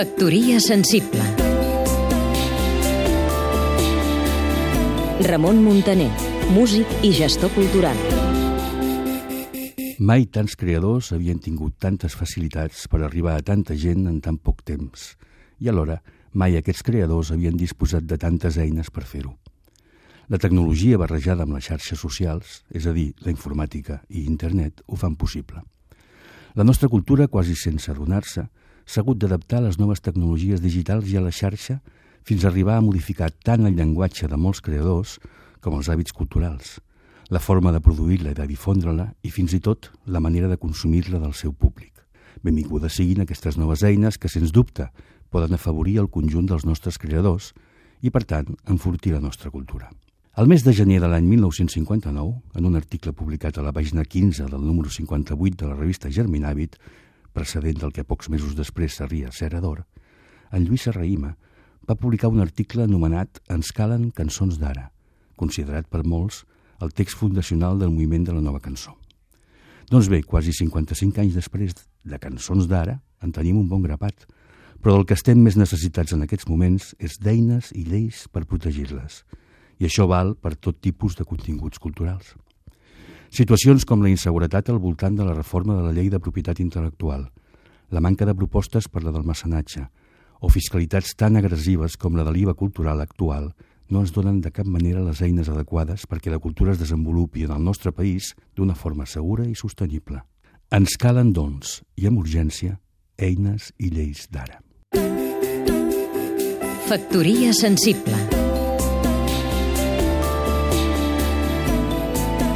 Factoria sensible Ramon Muntaner, músic i gestor cultural. Mai tants creadors havien tingut tantes facilitats per arribar a tanta gent en tan poc temps. I alhora, mai aquests creadors havien disposat de tantes eines per fer-ho. La tecnologia barrejada amb les xarxes socials, és a dir, la informàtica i internet, ho fan possible. La nostra cultura, quasi sense adonar-se, s'ha hagut d'adaptar a les noves tecnologies digitals i a la xarxa fins a arribar a modificar tant el llenguatge de molts creadors com els hàbits culturals, la forma de produir-la i de difondre-la i fins i tot la manera de consumir-la del seu públic. Benvingudes siguin aquestes noves eines que, sens dubte, poden afavorir el conjunt dels nostres creadors i, per tant, enfortir la nostra cultura. El mes de gener de l'any 1959, en un article publicat a la pàgina 15 del número 58 de la revista Germinàvit, precedent del que pocs mesos després seria Cera d'Or, en Lluís Serraïma va publicar un article anomenat Ens calen cançons d'ara, considerat per molts el text fundacional del moviment de la nova cançó. Doncs bé, quasi 55 anys després de cançons d'ara, en tenim un bon grapat, però del que estem més necessitats en aquests moments és d'eines i lleis per protegir-les, i això val per tot tipus de continguts culturals. Situacions com la inseguretat al voltant de la reforma de la llei de propietat intel·lectual, la manca de propostes per la del mecenatge, o fiscalitats tan agressives com la de l'IVA cultural actual no ens donen de cap manera les eines adequades perquè la cultura es desenvolupi en el nostre país d'una forma segura i sostenible. Ens calen, doncs, i amb urgència, eines i lleis d'ara. Factoria sensible